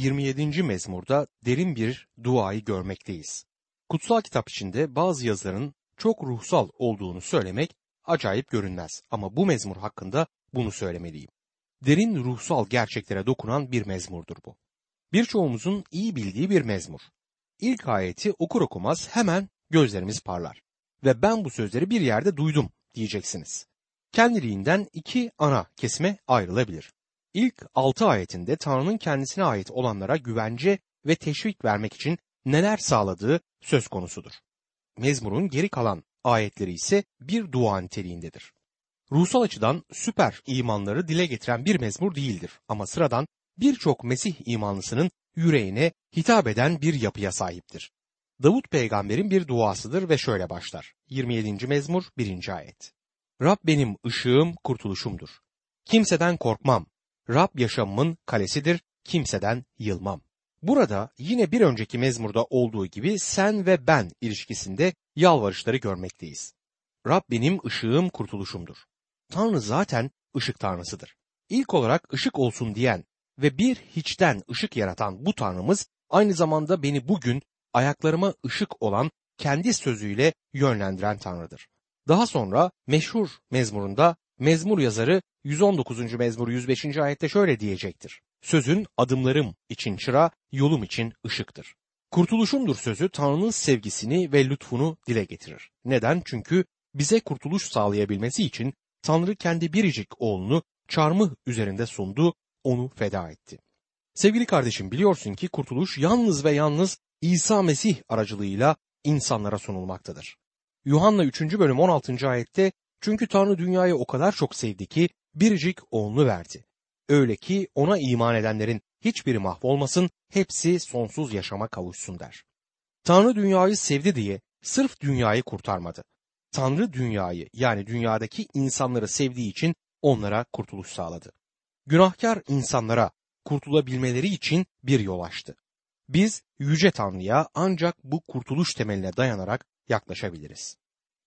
27. mezmurda derin bir duayı görmekteyiz. Kutsal kitap içinde bazı yazıların çok ruhsal olduğunu söylemek acayip görünmez ama bu mezmur hakkında bunu söylemeliyim. Derin ruhsal gerçeklere dokunan bir mezmurdur bu. Birçoğumuzun iyi bildiği bir mezmur. İlk ayeti okur okumaz hemen gözlerimiz parlar. Ve ben bu sözleri bir yerde duydum diyeceksiniz. Kendiliğinden iki ana kesme ayrılabilir. İlk altı ayetinde Tanrı'nın kendisine ait olanlara güvence ve teşvik vermek için neler sağladığı söz konusudur. Mezmurun geri kalan ayetleri ise bir dua niteliğindedir. Ruhsal açıdan süper imanları dile getiren bir mezmur değildir ama sıradan birçok Mesih imanlısının yüreğine hitap eden bir yapıya sahiptir. Davut peygamberin bir duasıdır ve şöyle başlar. 27. mezmur 1. ayet. Rab benim ışığım, kurtuluşumdur. Kimseden korkmam. Rab yaşamımın kalesidir, kimseden yılmam. Burada yine bir önceki mezmurda olduğu gibi sen ve ben ilişkisinde yalvarışları görmekteyiz. Rab benim ışığım, kurtuluşumdur. Tanrı zaten ışık tanrısıdır. İlk olarak ışık olsun diyen ve bir hiçten ışık yaratan bu Tanrımız aynı zamanda beni bugün ayaklarıma ışık olan kendi sözüyle yönlendiren Tanrı'dır. Daha sonra meşhur mezmurunda mezmur yazarı 119. mezmur 105. ayette şöyle diyecektir. Sözün adımlarım için çıra, yolum için ışıktır. Kurtuluşumdur sözü Tanrı'nın sevgisini ve lütfunu dile getirir. Neden? Çünkü bize kurtuluş sağlayabilmesi için Tanrı kendi biricik oğlunu çarmıh üzerinde sundu, onu feda etti. Sevgili kardeşim biliyorsun ki kurtuluş yalnız ve yalnız İsa Mesih aracılığıyla insanlara sunulmaktadır. Yuhanna 3. bölüm 16. ayette çünkü Tanrı dünyayı o kadar çok sevdi ki biricik oğlunu verdi. Öyle ki ona iman edenlerin hiçbiri mahvolmasın, hepsi sonsuz yaşama kavuşsun der. Tanrı dünyayı sevdi diye sırf dünyayı kurtarmadı. Tanrı dünyayı yani dünyadaki insanları sevdiği için onlara kurtuluş sağladı. Günahkar insanlara kurtulabilmeleri için bir yol açtı. Biz yüce Tanrı'ya ancak bu kurtuluş temeline dayanarak yaklaşabiliriz.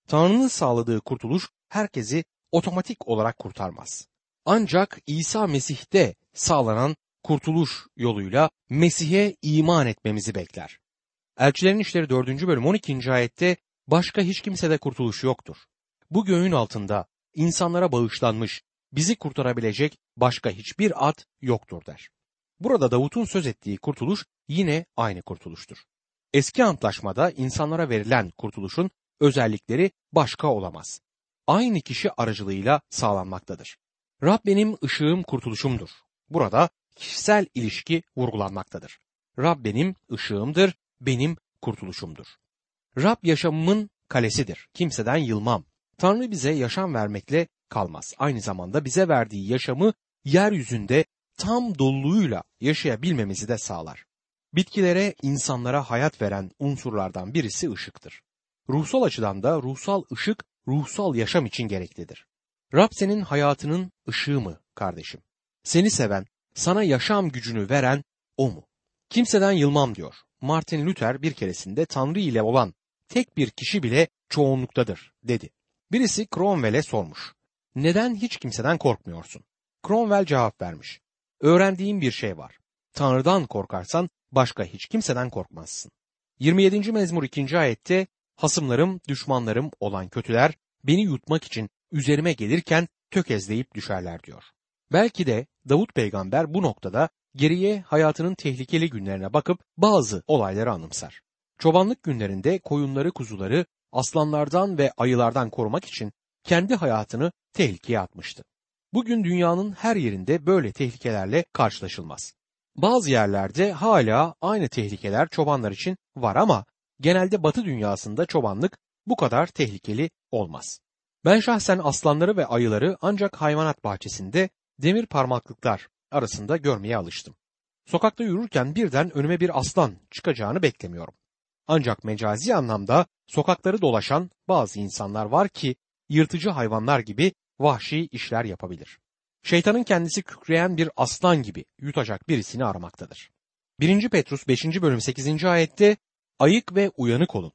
Tanrı'nın sağladığı kurtuluş herkesi otomatik olarak kurtarmaz. Ancak İsa Mesih'te sağlanan kurtuluş yoluyla Mesih'e iman etmemizi bekler. Elçilerin İşleri 4. bölüm 12. ayette başka hiç kimsede kurtuluş yoktur. Bu göğün altında insanlara bağışlanmış, bizi kurtarabilecek başka hiçbir at yoktur der. Burada Davut'un söz ettiği kurtuluş yine aynı kurtuluştur. Eski antlaşmada insanlara verilen kurtuluşun özellikleri başka olamaz. Aynı kişi aracılığıyla sağlanmaktadır. Rab benim ışığım kurtuluşumdur. Burada kişisel ilişki vurgulanmaktadır. Rab benim ışığımdır, benim kurtuluşumdur. Rab yaşamımın kalesidir. Kimseden yılmam. Tanrı bize yaşam vermekle kalmaz. Aynı zamanda bize verdiği yaşamı yeryüzünde tam doluluğuyla yaşayabilmemizi de sağlar. Bitkilere, insanlara hayat veren unsurlardan birisi ışıktır. Ruhsal açıdan da ruhsal ışık ruhsal yaşam için gereklidir. Rab senin hayatının ışığı mı kardeşim? Seni seven, sana yaşam gücünü veren o mu? Kimseden yılmam diyor. Martin Luther bir keresinde Tanrı ile olan tek bir kişi bile çoğunluktadır dedi. Birisi Cromwell'e sormuş. Neden hiç kimseden korkmuyorsun? Cromwell cevap vermiş. Öğrendiğim bir şey var. Tanrı'dan korkarsan başka hiç kimseden korkmazsın. 27. mezmur 2. ayette hasımlarım, düşmanlarım olan kötüler beni yutmak için üzerime gelirken tökezleyip düşerler diyor. Belki de Davut peygamber bu noktada geriye hayatının tehlikeli günlerine bakıp bazı olayları anımsar. Çobanlık günlerinde koyunları, kuzuları aslanlardan ve ayılardan korumak için kendi hayatını tehlikeye atmıştı. Bugün dünyanın her yerinde böyle tehlikelerle karşılaşılmaz. Bazı yerlerde hala aynı tehlikeler çobanlar için var ama genelde batı dünyasında çobanlık bu kadar tehlikeli olmaz. Ben şahsen aslanları ve ayıları ancak hayvanat bahçesinde demir parmaklıklar arasında görmeye alıştım. Sokakta yürürken birden önüme bir aslan çıkacağını beklemiyorum. Ancak mecazi anlamda sokakları dolaşan bazı insanlar var ki yırtıcı hayvanlar gibi vahşi işler yapabilir. Şeytanın kendisi kükreyen bir aslan gibi yutacak birisini aramaktadır. 1. Petrus 5. bölüm 8. ayette ayık ve uyanık olun.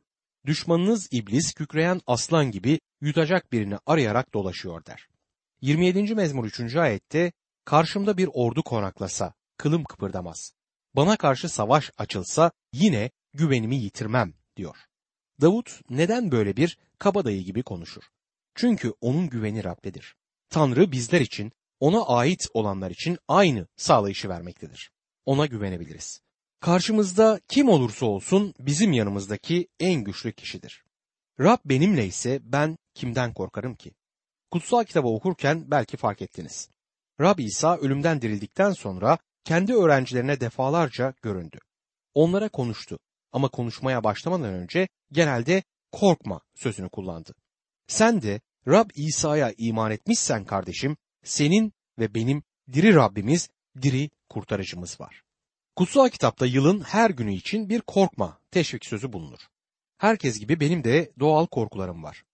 Düşmanınız iblis kükreyen aslan gibi yutacak birini arayarak dolaşıyor der. 27. mezmur 3. ayette karşımda bir ordu konaklasa kılım kıpırdamaz. Bana karşı savaş açılsa yine güvenimi yitirmem diyor. Davut neden böyle bir kabadayı gibi konuşur? Çünkü onun güveni Rab'dedir. Tanrı bizler için, ona ait olanlar için aynı sağlayışı vermektedir. Ona güvenebiliriz. Karşımızda kim olursa olsun bizim yanımızdaki en güçlü kişidir. Rab benimle ise ben kimden korkarım ki? Kutsal kitabı okurken belki fark ettiniz. Rab İsa ölümden dirildikten sonra kendi öğrencilerine defalarca göründü. Onlara konuştu ama konuşmaya başlamadan önce genelde korkma sözünü kullandı. Sen de Rab İsa'ya iman etmişsen kardeşim, senin ve benim diri Rabbimiz, diri kurtarıcımız var. Kutsal kitapta yılın her günü için bir korkma teşvik sözü bulunur. Herkes gibi benim de doğal korkularım var.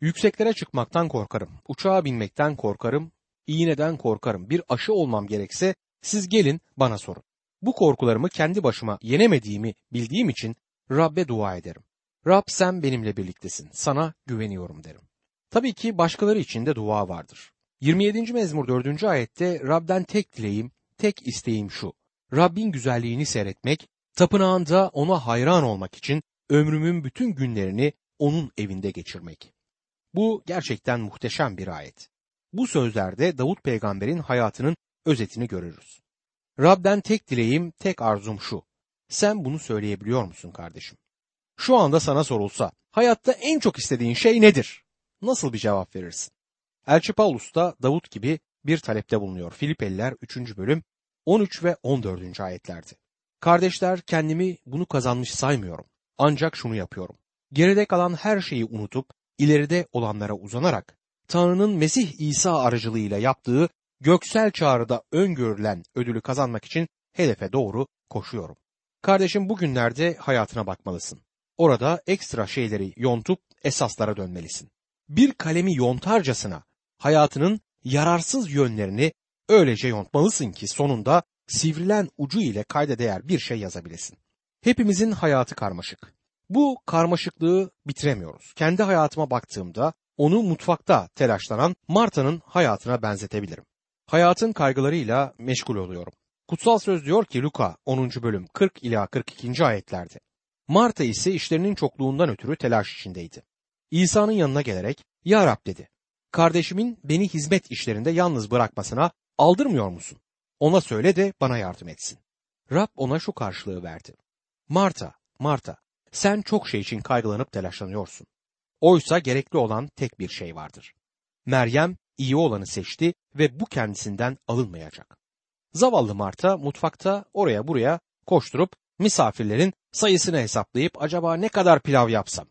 Yükseklere çıkmaktan korkarım, uçağa binmekten korkarım, iğneden korkarım. Bir aşı olmam gerekse siz gelin bana sorun. Bu korkularımı kendi başıma yenemediğimi bildiğim için Rab'be dua ederim. Rab sen benimle birliktesin, sana güveniyorum derim. Tabii ki başkaları için de dua vardır. 27. mezmur 4. ayette Rab'den tek dileğim, tek isteğim şu. Rabbin güzelliğini seyretmek, tapınağında ona hayran olmak için ömrümün bütün günlerini onun evinde geçirmek. Bu gerçekten muhteşem bir ayet. Bu sözlerde Davut peygamberin hayatının özetini görürüz. Rab'den tek dileğim, tek arzum şu. Sen bunu söyleyebiliyor musun kardeşim? Şu anda sana sorulsa, hayatta en çok istediğin şey nedir? Nasıl bir cevap verirsin? Elçi Paulus da Davut gibi bir talepte bulunuyor. Filipeliler 3. bölüm 13 ve 14. ayetlerdi. Kardeşler kendimi bunu kazanmış saymıyorum. Ancak şunu yapıyorum. Geride kalan her şeyi unutup ileride olanlara uzanarak Tanrı'nın Mesih İsa aracılığıyla yaptığı göksel çağrıda öngörülen ödülü kazanmak için hedefe doğru koşuyorum. Kardeşim bugünlerde hayatına bakmalısın. Orada ekstra şeyleri yontup esaslara dönmelisin. Bir kalemi yontarcasına hayatının yararsız yönlerini öylece yontmalısın ki sonunda sivrilen ucu ile kayda değer bir şey yazabilesin. Hepimizin hayatı karmaşık. Bu karmaşıklığı bitiremiyoruz. Kendi hayatıma baktığımda onu mutfakta telaşlanan Marta'nın hayatına benzetebilirim. Hayatın kaygılarıyla meşgul oluyorum. Kutsal söz diyor ki Luka 10. bölüm 40 ila 42. ayetlerde. Marta ise işlerinin çokluğundan ötürü telaş içindeydi. İsa'nın yanına gelerek Ya Rab dedi. Kardeşimin beni hizmet işlerinde yalnız bırakmasına aldırmıyor musun? Ona söyle de bana yardım etsin. Rab ona şu karşılığı verdi. Marta, Marta, sen çok şey için kaygılanıp telaşlanıyorsun. Oysa gerekli olan tek bir şey vardır. Meryem iyi olanı seçti ve bu kendisinden alınmayacak. Zavallı Marta mutfakta oraya buraya koşturup misafirlerin sayısını hesaplayıp acaba ne kadar pilav yapsam,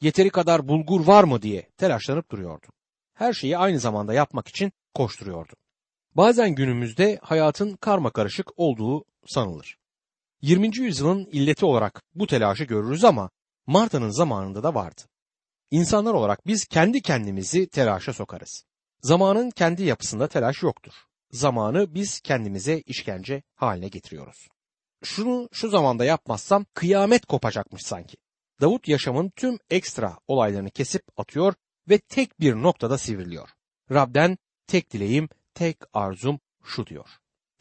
yeteri kadar bulgur var mı diye telaşlanıp duruyordu. Her şeyi aynı zamanda yapmak için koşturuyordu. Bazen günümüzde hayatın karma karışık olduğu sanılır. 20. yüzyılın illeti olarak bu telaşı görürüz ama Marta'nın zamanında da vardı. İnsanlar olarak biz kendi kendimizi telaşa sokarız. Zamanın kendi yapısında telaş yoktur. Zamanı biz kendimize işkence haline getiriyoruz. Şunu şu zamanda yapmazsam kıyamet kopacakmış sanki. Davut yaşamın tüm ekstra olaylarını kesip atıyor ve tek bir noktada sivriliyor. Rab'den tek dileğim, tek arzum şu diyor.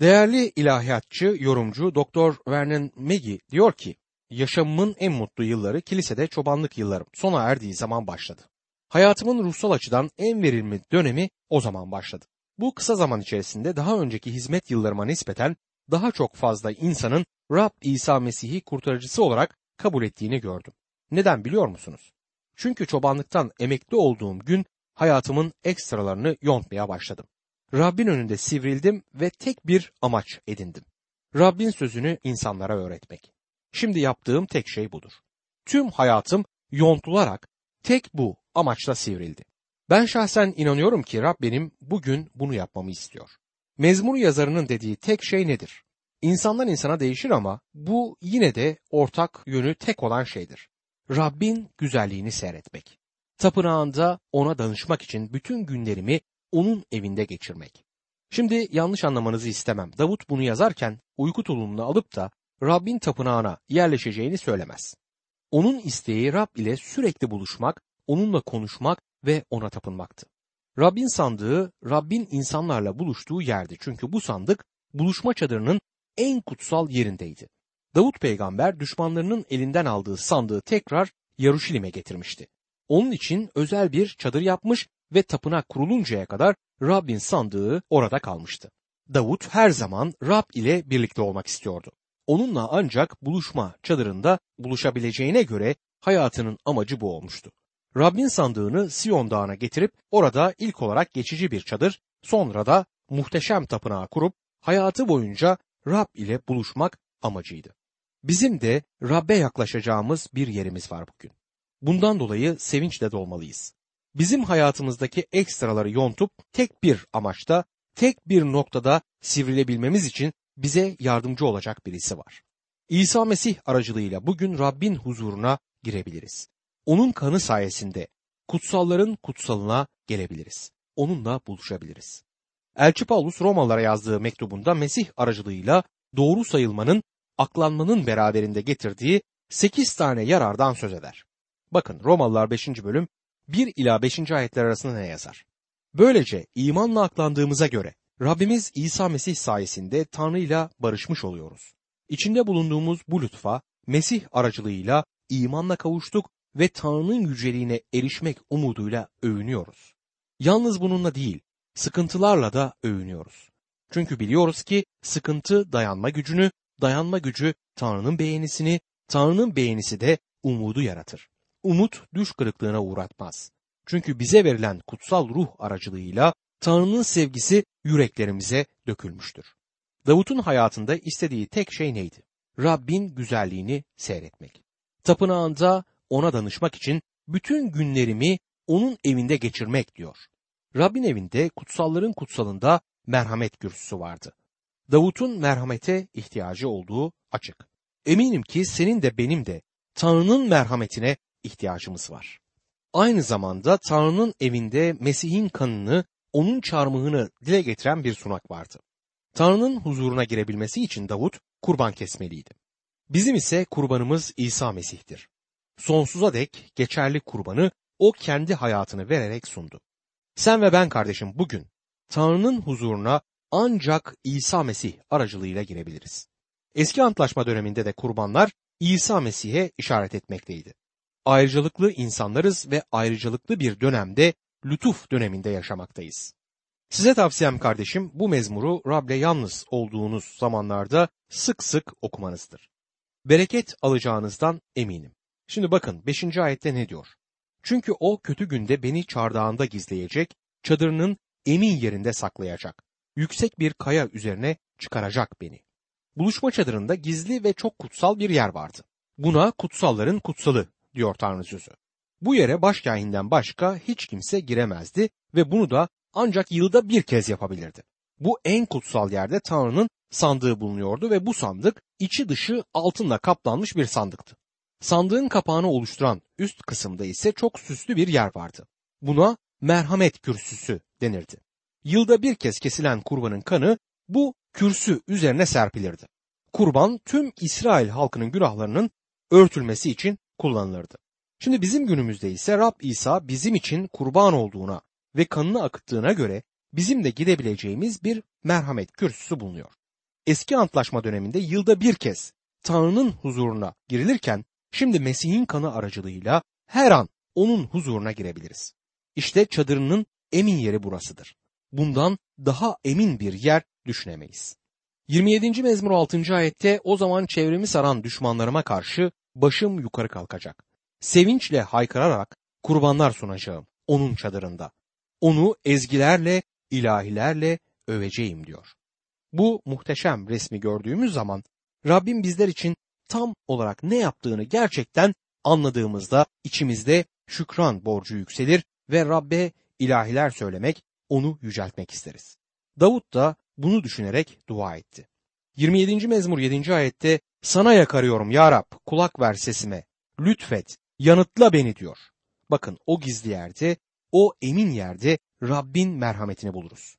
Değerli ilahiyatçı, yorumcu Doktor Vernon Megi diyor ki, yaşamımın en mutlu yılları kilisede çobanlık yıllarım sona erdiği zaman başladı. Hayatımın ruhsal açıdan en verimli dönemi o zaman başladı. Bu kısa zaman içerisinde daha önceki hizmet yıllarıma nispeten daha çok fazla insanın Rab İsa Mesih'i kurtarıcısı olarak kabul ettiğini gördüm. Neden biliyor musunuz? Çünkü çobanlıktan emekli olduğum gün hayatımın ekstralarını yontmaya başladım. Rabbin önünde sivrildim ve tek bir amaç edindim. Rabbin sözünü insanlara öğretmek. Şimdi yaptığım tek şey budur. Tüm hayatım yontularak tek bu amaçla sivrildi. Ben şahsen inanıyorum ki Rab benim bugün bunu yapmamı istiyor. Mezmur yazarının dediği tek şey nedir? İnsandan insana değişir ama bu yine de ortak yönü tek olan şeydir. Rabbin güzelliğini seyretmek. Tapınağında ona danışmak için bütün günlerimi onun evinde geçirmek. Şimdi yanlış anlamanızı istemem. Davut bunu yazarken uyku tulumunu alıp da Rabbin tapınağına yerleşeceğini söylemez. Onun isteği Rab ile sürekli buluşmak, onunla konuşmak ve ona tapınmaktı. Rabbin sandığı Rabbin insanlarla buluştuğu yerdi. Çünkü bu sandık buluşma çadırının en kutsal yerindeydi. Davut peygamber düşmanlarının elinden aldığı sandığı tekrar Yaruşilim'e getirmişti. Onun için özel bir çadır yapmış ve tapınak kuruluncaya kadar Rabbin sandığı orada kalmıştı. Davut her zaman Rab ile birlikte olmak istiyordu. Onunla ancak buluşma çadırında buluşabileceğine göre hayatının amacı bu olmuştu. Rabbin sandığını Siyon Dağı'na getirip orada ilk olarak geçici bir çadır, sonra da muhteşem tapınağı kurup hayatı boyunca Rab ile buluşmak amacıydı. Bizim de Rab'be yaklaşacağımız bir yerimiz var bugün. Bundan dolayı sevinçle dolmalıyız. Bizim hayatımızdaki ekstraları yontup tek bir amaçta, tek bir noktada sivrilebilmemiz için bize yardımcı olacak birisi var. İsa Mesih aracılığıyla bugün Rabbin huzuruna girebiliriz. Onun kanı sayesinde kutsalların kutsalına gelebiliriz. Onunla buluşabiliriz. Elçi Paulus Romalılara yazdığı mektubunda Mesih aracılığıyla doğru sayılmanın, aklanmanın beraberinde getirdiği 8 tane yarardan söz eder. Bakın Romalılar 5. bölüm 1 ila 5. ayetler arasında ne yazar? Böylece imanla aklandığımıza göre Rabbimiz İsa Mesih sayesinde Tanrı ile barışmış oluyoruz. İçinde bulunduğumuz bu lütfa Mesih aracılığıyla imanla kavuştuk ve Tanrı'nın yüceliğine erişmek umuduyla övünüyoruz. Yalnız bununla değil, sıkıntılarla da övünüyoruz. Çünkü biliyoruz ki sıkıntı dayanma gücünü, dayanma gücü Tanrı'nın beğenisini, Tanrı'nın beğenisi de umudu yaratır. Umut düş kırıklığına uğratmaz. Çünkü bize verilen kutsal ruh aracılığıyla Tanrı'nın sevgisi yüreklerimize dökülmüştür. Davut'un hayatında istediği tek şey neydi? Rabbin güzelliğini seyretmek. Tapınağında ona danışmak için bütün günlerimi onun evinde geçirmek diyor. Rabbin evinde kutsalların kutsalında merhamet kürsüsü vardı. Davut'un merhamete ihtiyacı olduğu açık. Eminim ki senin de benim de Tanrı'nın merhametine ihtiyacımız var. Aynı zamanda Tanrı'nın evinde Mesih'in kanını, onun çarmıhını dile getiren bir sunak vardı. Tanrı'nın huzuruna girebilmesi için Davut kurban kesmeliydi. Bizim ise kurbanımız İsa Mesih'tir. Sonsuza dek geçerli kurbanı o kendi hayatını vererek sundu. Sen ve ben kardeşim bugün Tanrı'nın huzuruna ancak İsa Mesih aracılığıyla girebiliriz. Eski antlaşma döneminde de kurbanlar İsa Mesih'e işaret etmekteydi. Ayrıcalıklı insanlarız ve ayrıcalıklı bir dönemde lütuf döneminde yaşamaktayız. Size tavsiyem kardeşim bu mezmuru Rab'le yalnız olduğunuz zamanlarda sık sık okumanızdır. Bereket alacağınızdan eminim. Şimdi bakın 5. ayette ne diyor? Çünkü o kötü günde beni çardağında gizleyecek, çadırının emin yerinde saklayacak. Yüksek bir kaya üzerine çıkaracak beni. Buluşma çadırında gizli ve çok kutsal bir yer vardı. Buna kutsalların kutsalı diyor Tanrı sözü. Bu yere başkahinden başka hiç kimse giremezdi ve bunu da ancak yılda bir kez yapabilirdi. Bu en kutsal yerde Tanrı'nın sandığı bulunuyordu ve bu sandık içi dışı altınla kaplanmış bir sandıktı. Sandığın kapağını oluşturan üst kısımda ise çok süslü bir yer vardı. Buna merhamet kürsüsü denirdi. Yılda bir kez kesilen kurbanın kanı bu kürsü üzerine serpilirdi. Kurban tüm İsrail halkının günahlarının örtülmesi için kullanılırdı. Şimdi bizim günümüzde ise Rab İsa bizim için kurban olduğuna ve kanını akıttığına göre bizim de gidebileceğimiz bir merhamet kürsüsü bulunuyor. Eski antlaşma döneminde yılda bir kez Tanrı'nın huzuruna girilirken şimdi Mesih'in kanı aracılığıyla her an onun huzuruna girebiliriz. İşte çadırının emin yeri burasıdır. Bundan daha emin bir yer düşünemeyiz. 27. mezmur 6. ayette o zaman çevremi saran düşmanlarıma karşı başım yukarı kalkacak. Sevinçle haykırarak kurbanlar sunacağım onun çadırında. Onu ezgilerle, ilahilerle öveceğim diyor. Bu muhteşem resmi gördüğümüz zaman Rabbim bizler için tam olarak ne yaptığını gerçekten anladığımızda içimizde şükran borcu yükselir ve Rabbe ilahiler söylemek, onu yüceltmek isteriz. Davut da bunu düşünerek dua etti. 27. mezmur 7. ayette sana yakarıyorum ya Rab kulak ver sesime lütfet yanıtla beni diyor. Bakın o gizli yerde o emin yerde Rabbin merhametini buluruz.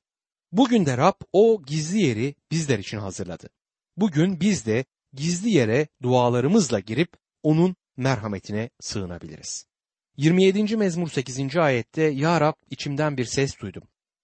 Bugün de Rab o gizli yeri bizler için hazırladı. Bugün biz de gizli yere dualarımızla girip onun merhametine sığınabiliriz. 27. mezmur 8. ayette Ya Rab içimden bir ses duydum.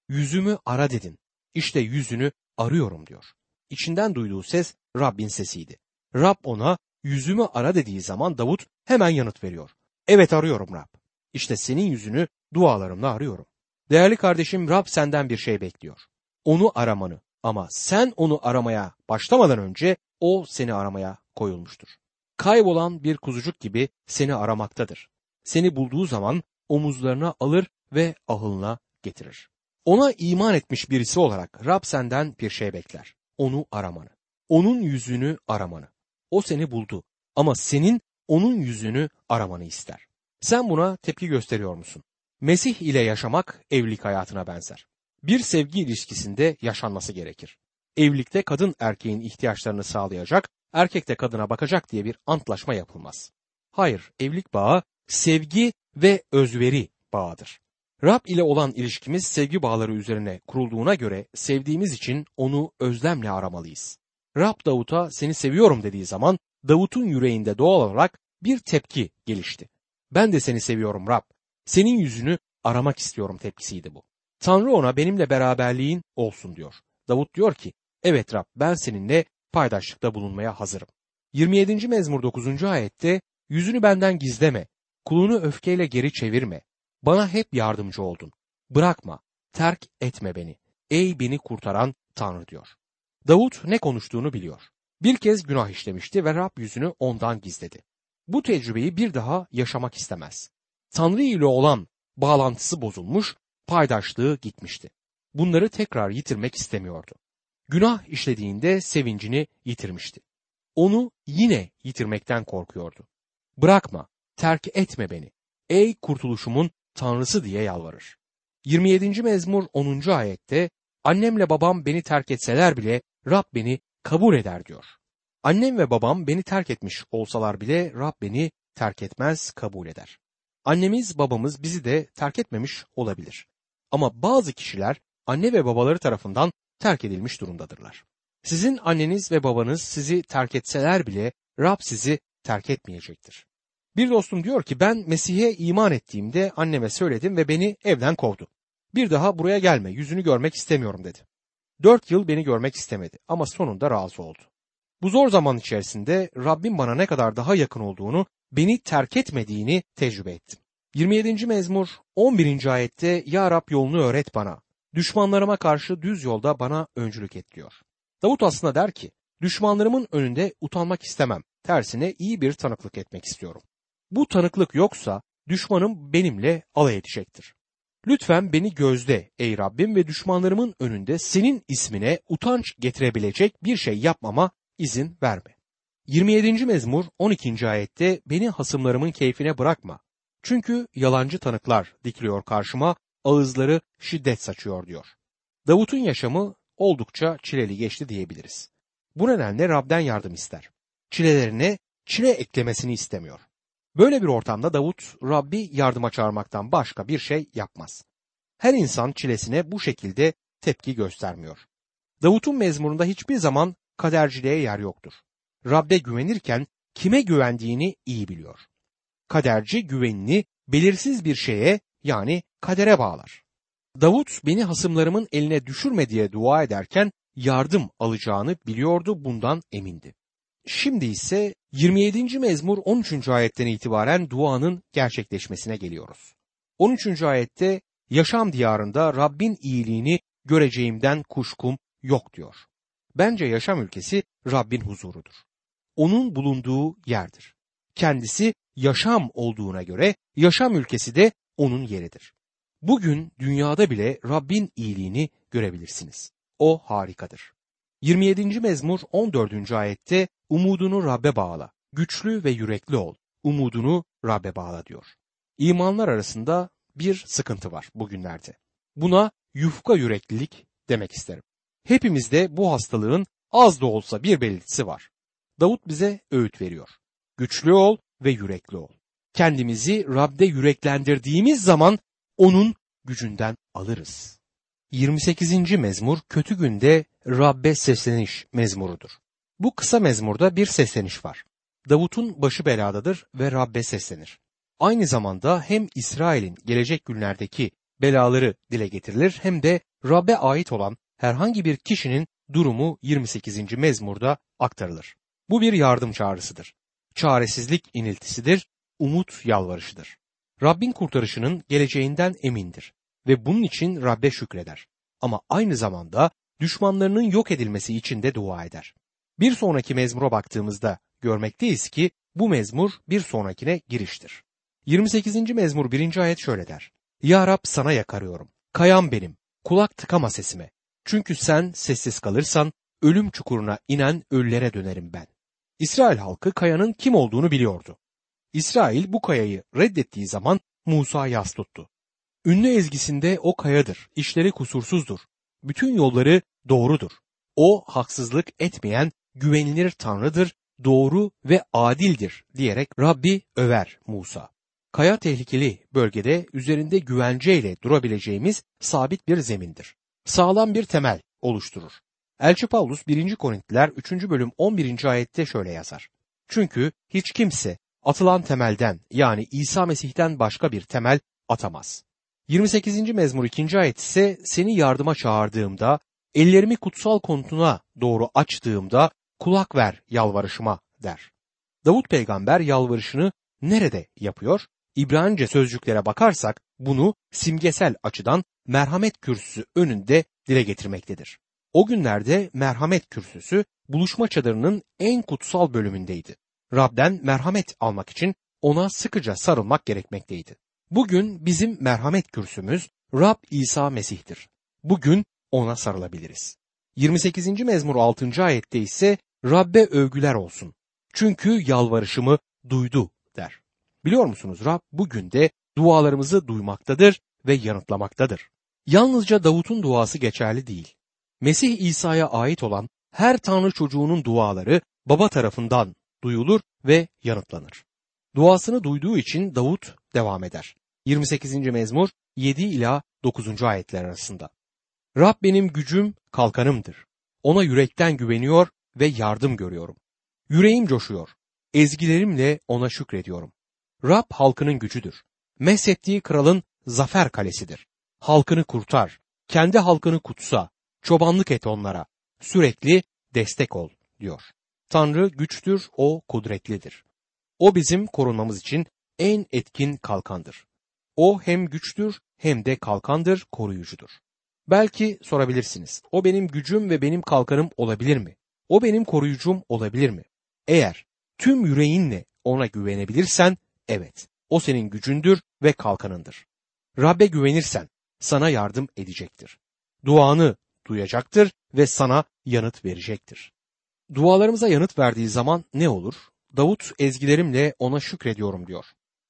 Yüzümü ara dedin. İşte yüzünü arıyorum diyor. İçinden duyduğu ses Rabbin sesiydi. Rab ona yüzümü ara dediği zaman Davut hemen yanıt veriyor. Evet arıyorum Rab. İşte senin yüzünü dualarımla arıyorum. Değerli kardeşim Rab senden bir şey bekliyor. Onu aramanı ama sen onu aramaya başlamadan önce o seni aramaya koyulmuştur. Kaybolan bir kuzucuk gibi seni aramaktadır. Seni bulduğu zaman omuzlarına alır ve ahılına getirir. Ona iman etmiş birisi olarak Rab senden bir şey bekler. Onu aramanı. Onun yüzünü aramanı. O seni buldu ama senin onun yüzünü aramanı ister. Sen buna tepki gösteriyor musun? Mesih ile yaşamak evlilik hayatına benzer. Bir sevgi ilişkisinde yaşanması gerekir. Evlilikte kadın erkeğin ihtiyaçlarını sağlayacak, erkek de kadına bakacak diye bir antlaşma yapılmaz. Hayır, evlilik bağı sevgi ve özveri bağıdır. Rab ile olan ilişkimiz sevgi bağları üzerine kurulduğuna göre sevdiğimiz için onu özlemle aramalıyız. Rab Davut'a seni seviyorum dediği zaman Davut'un yüreğinde doğal olarak bir tepki gelişti. Ben de seni seviyorum Rab. Senin yüzünü aramak istiyorum tepkisiydi bu. Tanrı ona benimle beraberliğin olsun diyor. Davut diyor ki evet Rab ben seninle paydaşlıkta bulunmaya hazırım. 27. mezmur 9. ayette yüzünü benden gizleme, kulunu öfkeyle geri çevirme, bana hep yardımcı oldun. Bırakma, terk etme beni. Ey beni kurtaran Tanrı diyor. Davut ne konuştuğunu biliyor. Bir kez günah işlemişti ve Rab yüzünü ondan gizledi. Bu tecrübeyi bir daha yaşamak istemez. Tanrı ile olan bağlantısı bozulmuş, paydaşlığı gitmişti. Bunları tekrar yitirmek istemiyordu. Günah işlediğinde sevincini yitirmişti. Onu yine yitirmekten korkuyordu. Bırakma, terk etme beni. Ey kurtuluşumun Tanrısı diye yalvarır. 27. mezmur 10. ayette annemle babam beni terk etseler bile Rab beni kabul eder diyor. Annem ve babam beni terk etmiş olsalar bile Rab beni terk etmez, kabul eder. Annemiz, babamız bizi de terk etmemiş olabilir. Ama bazı kişiler anne ve babaları tarafından terk edilmiş durumdadırlar. Sizin anneniz ve babanız sizi terk etseler bile Rab sizi terk etmeyecektir. Bir dostum diyor ki ben Mesih'e iman ettiğimde anneme söyledim ve beni evden kovdu. Bir daha buraya gelme yüzünü görmek istemiyorum dedi. Dört yıl beni görmek istemedi ama sonunda razı oldu. Bu zor zaman içerisinde Rabbim bana ne kadar daha yakın olduğunu, beni terk etmediğini tecrübe ettim. 27. mezmur 11. ayette Ya Rab yolunu öğret bana. Düşmanlarıma karşı düz yolda bana öncülük et diyor. Davut aslında der ki düşmanlarımın önünde utanmak istemem. Tersine iyi bir tanıklık etmek istiyorum. Bu tanıklık yoksa düşmanım benimle alay edecektir. Lütfen beni gözde ey Rabbim ve düşmanlarımın önünde senin ismine utanç getirebilecek bir şey yapmama izin verme. 27. mezmur 12. ayette beni hasımlarımın keyfine bırakma. Çünkü yalancı tanıklar dikiliyor karşıma, ağızları şiddet saçıyor diyor. Davut'un yaşamı oldukça çileli geçti diyebiliriz. Bu nedenle Rab'den yardım ister. Çilelerine çile eklemesini istemiyor. Böyle bir ortamda Davut Rabbi yardıma çağırmaktan başka bir şey yapmaz. Her insan çilesine bu şekilde tepki göstermiyor. Davut'un mezmurunda hiçbir zaman kaderciliğe yer yoktur. Rab'be güvenirken kime güvendiğini iyi biliyor. Kaderci güvenini belirsiz bir şeye yani kadere bağlar. Davut beni hasımlarımın eline düşürme diye dua ederken yardım alacağını biliyordu bundan emindi. Şimdi ise 27. mezmur 13. ayetten itibaren duanın gerçekleşmesine geliyoruz. 13. ayette yaşam diyarında Rabbin iyiliğini göreceğimden kuşkum yok diyor. Bence yaşam ülkesi Rabbin huzurudur. Onun bulunduğu yerdir. Kendisi yaşam olduğuna göre yaşam ülkesi de onun yeridir. Bugün dünyada bile Rabbin iyiliğini görebilirsiniz. O harikadır. 27. mezmur 14. ayette umudunu Rabbe bağla, güçlü ve yürekli ol, umudunu Rabbe bağla diyor. İmanlar arasında bir sıkıntı var bugünlerde. Buna yufka yüreklilik demek isterim. Hepimizde bu hastalığın az da olsa bir belirtisi var. Davut bize öğüt veriyor. Güçlü ol ve yürekli ol. Kendimizi Rab'de yüreklendirdiğimiz zaman onun gücünden alırız. 28. mezmur kötü günde Rabbe sesleniş mezmurudur. Bu kısa mezmurda bir sesleniş var. Davut'un başı beladadır ve Rabbe seslenir. Aynı zamanda hem İsrail'in gelecek günlerdeki belaları dile getirilir hem de Rabbe ait olan herhangi bir kişinin durumu 28. mezmurda aktarılır. Bu bir yardım çağrısıdır. Çaresizlik iniltisidir, umut yalvarışıdır. Rabbin kurtarışının geleceğinden emindir ve bunun için Rabbe şükreder. Ama aynı zamanda düşmanlarının yok edilmesi için de dua eder. Bir sonraki mezmura baktığımızda görmekteyiz ki bu mezmur bir sonrakine giriştir. 28. mezmur 1. ayet şöyle der. Ya Rab sana yakarıyorum. Kayam benim. Kulak tıkama sesime. Çünkü sen sessiz kalırsan ölüm çukuruna inen ölülere dönerim ben. İsrail halkı kayanın kim olduğunu biliyordu. İsrail bu kayayı reddettiği zaman Musa yas tuttu. Ünlü ezgisinde o kayadır, işleri kusursuzdur, bütün yolları doğrudur. O haksızlık etmeyen güvenilir tanrıdır, doğru ve adildir diyerek Rabbi över Musa. Kaya tehlikeli bölgede üzerinde güvenceyle durabileceğimiz sabit bir zemindir. Sağlam bir temel oluşturur. Elçi Paulus 1. Korintiler 3. bölüm 11. ayette şöyle yazar. Çünkü hiç kimse atılan temelden yani İsa Mesih'ten başka bir temel atamaz. 28. mezmur 2. ayet ise seni yardıma çağırdığımda, ellerimi kutsal konutuna doğru açtığımda kulak ver yalvarışıma der. Davut peygamber yalvarışını nerede yapıyor? İbranice sözcüklere bakarsak bunu simgesel açıdan merhamet kürsüsü önünde dile getirmektedir. O günlerde merhamet kürsüsü buluşma çadırının en kutsal bölümündeydi. Rab'den merhamet almak için ona sıkıca sarılmak gerekmekteydi. Bugün bizim merhamet kürsümüz Rab İsa Mesih'tir. Bugün ona sarılabiliriz. 28. mezmur 6. ayette ise Rabbe övgüler olsun. Çünkü yalvarışımı duydu der. Biliyor musunuz Rab bugün de dualarımızı duymaktadır ve yanıtlamaktadır. Yalnızca Davut'un duası geçerli değil. Mesih İsa'ya ait olan her Tanrı çocuğunun duaları baba tarafından duyulur ve yanıtlanır. Duasını duyduğu için Davut devam eder. 28. mezmur 7 ila 9. ayetler arasında. Rab benim gücüm, kalkanımdır. Ona yürekten güveniyor ve yardım görüyorum. Yüreğim coşuyor. Ezgilerimle ona şükrediyorum. Rab halkının gücüdür. Meshettiği kralın zafer kalesidir. Halkını kurtar, kendi halkını kutsa, çobanlık et onlara, sürekli destek ol diyor. Tanrı güçtür, o kudretlidir. O bizim korunmamız için en etkin kalkandır. O hem güçtür hem de kalkandır, koruyucudur. Belki sorabilirsiniz. O benim gücüm ve benim kalkanım olabilir mi? O benim koruyucum olabilir mi? Eğer tüm yüreğinle ona güvenebilirsen evet o senin gücündür ve kalkanındır. Rabbe güvenirsen sana yardım edecektir. Duanı duyacaktır ve sana yanıt verecektir. Dualarımıza yanıt verdiği zaman ne olur? Davut ezgilerimle ona şükrediyorum diyor.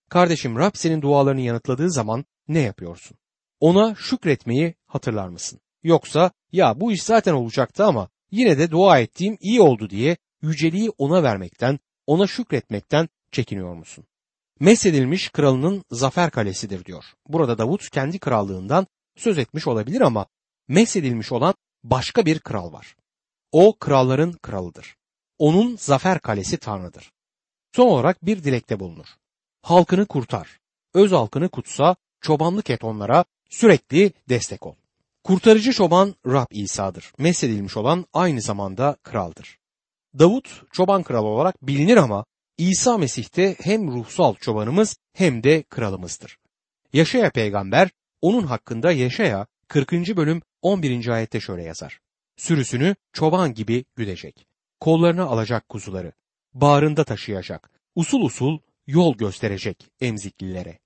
Kardeşim Rab senin dualarını yanıtladığı zaman ne yapıyorsun? Ona şükretmeyi hatırlar mısın? Yoksa ya bu iş zaten olacaktı ama yine de dua ettiğim iyi oldu diye yüceliği ona vermekten, ona şükretmekten çekiniyor musun? Mesedilmiş kralının zafer kalesidir diyor. Burada Davut kendi krallığından söz etmiş olabilir ama mesedilmiş olan başka bir kral var. O kralların kralıdır. Onun zafer kalesi Tanrı'dır. Son olarak bir dilekte bulunur. Halkını kurtar. Öz halkını kutsa, çobanlık et onlara, sürekli destek ol. Kurtarıcı çoban Rab İsa'dır. Mesedilmiş olan aynı zamanda kraldır. Davut çoban kral olarak bilinir ama İsa Mesih'te hem ruhsal çobanımız hem de kralımızdır. Yaşaya peygamber onun hakkında Yaşaya 40. bölüm 11. ayette şöyle yazar. Sürüsünü çoban gibi güdecek. Kollarına alacak kuzuları. Bağrında taşıyacak. Usul usul yol gösterecek emziklilere.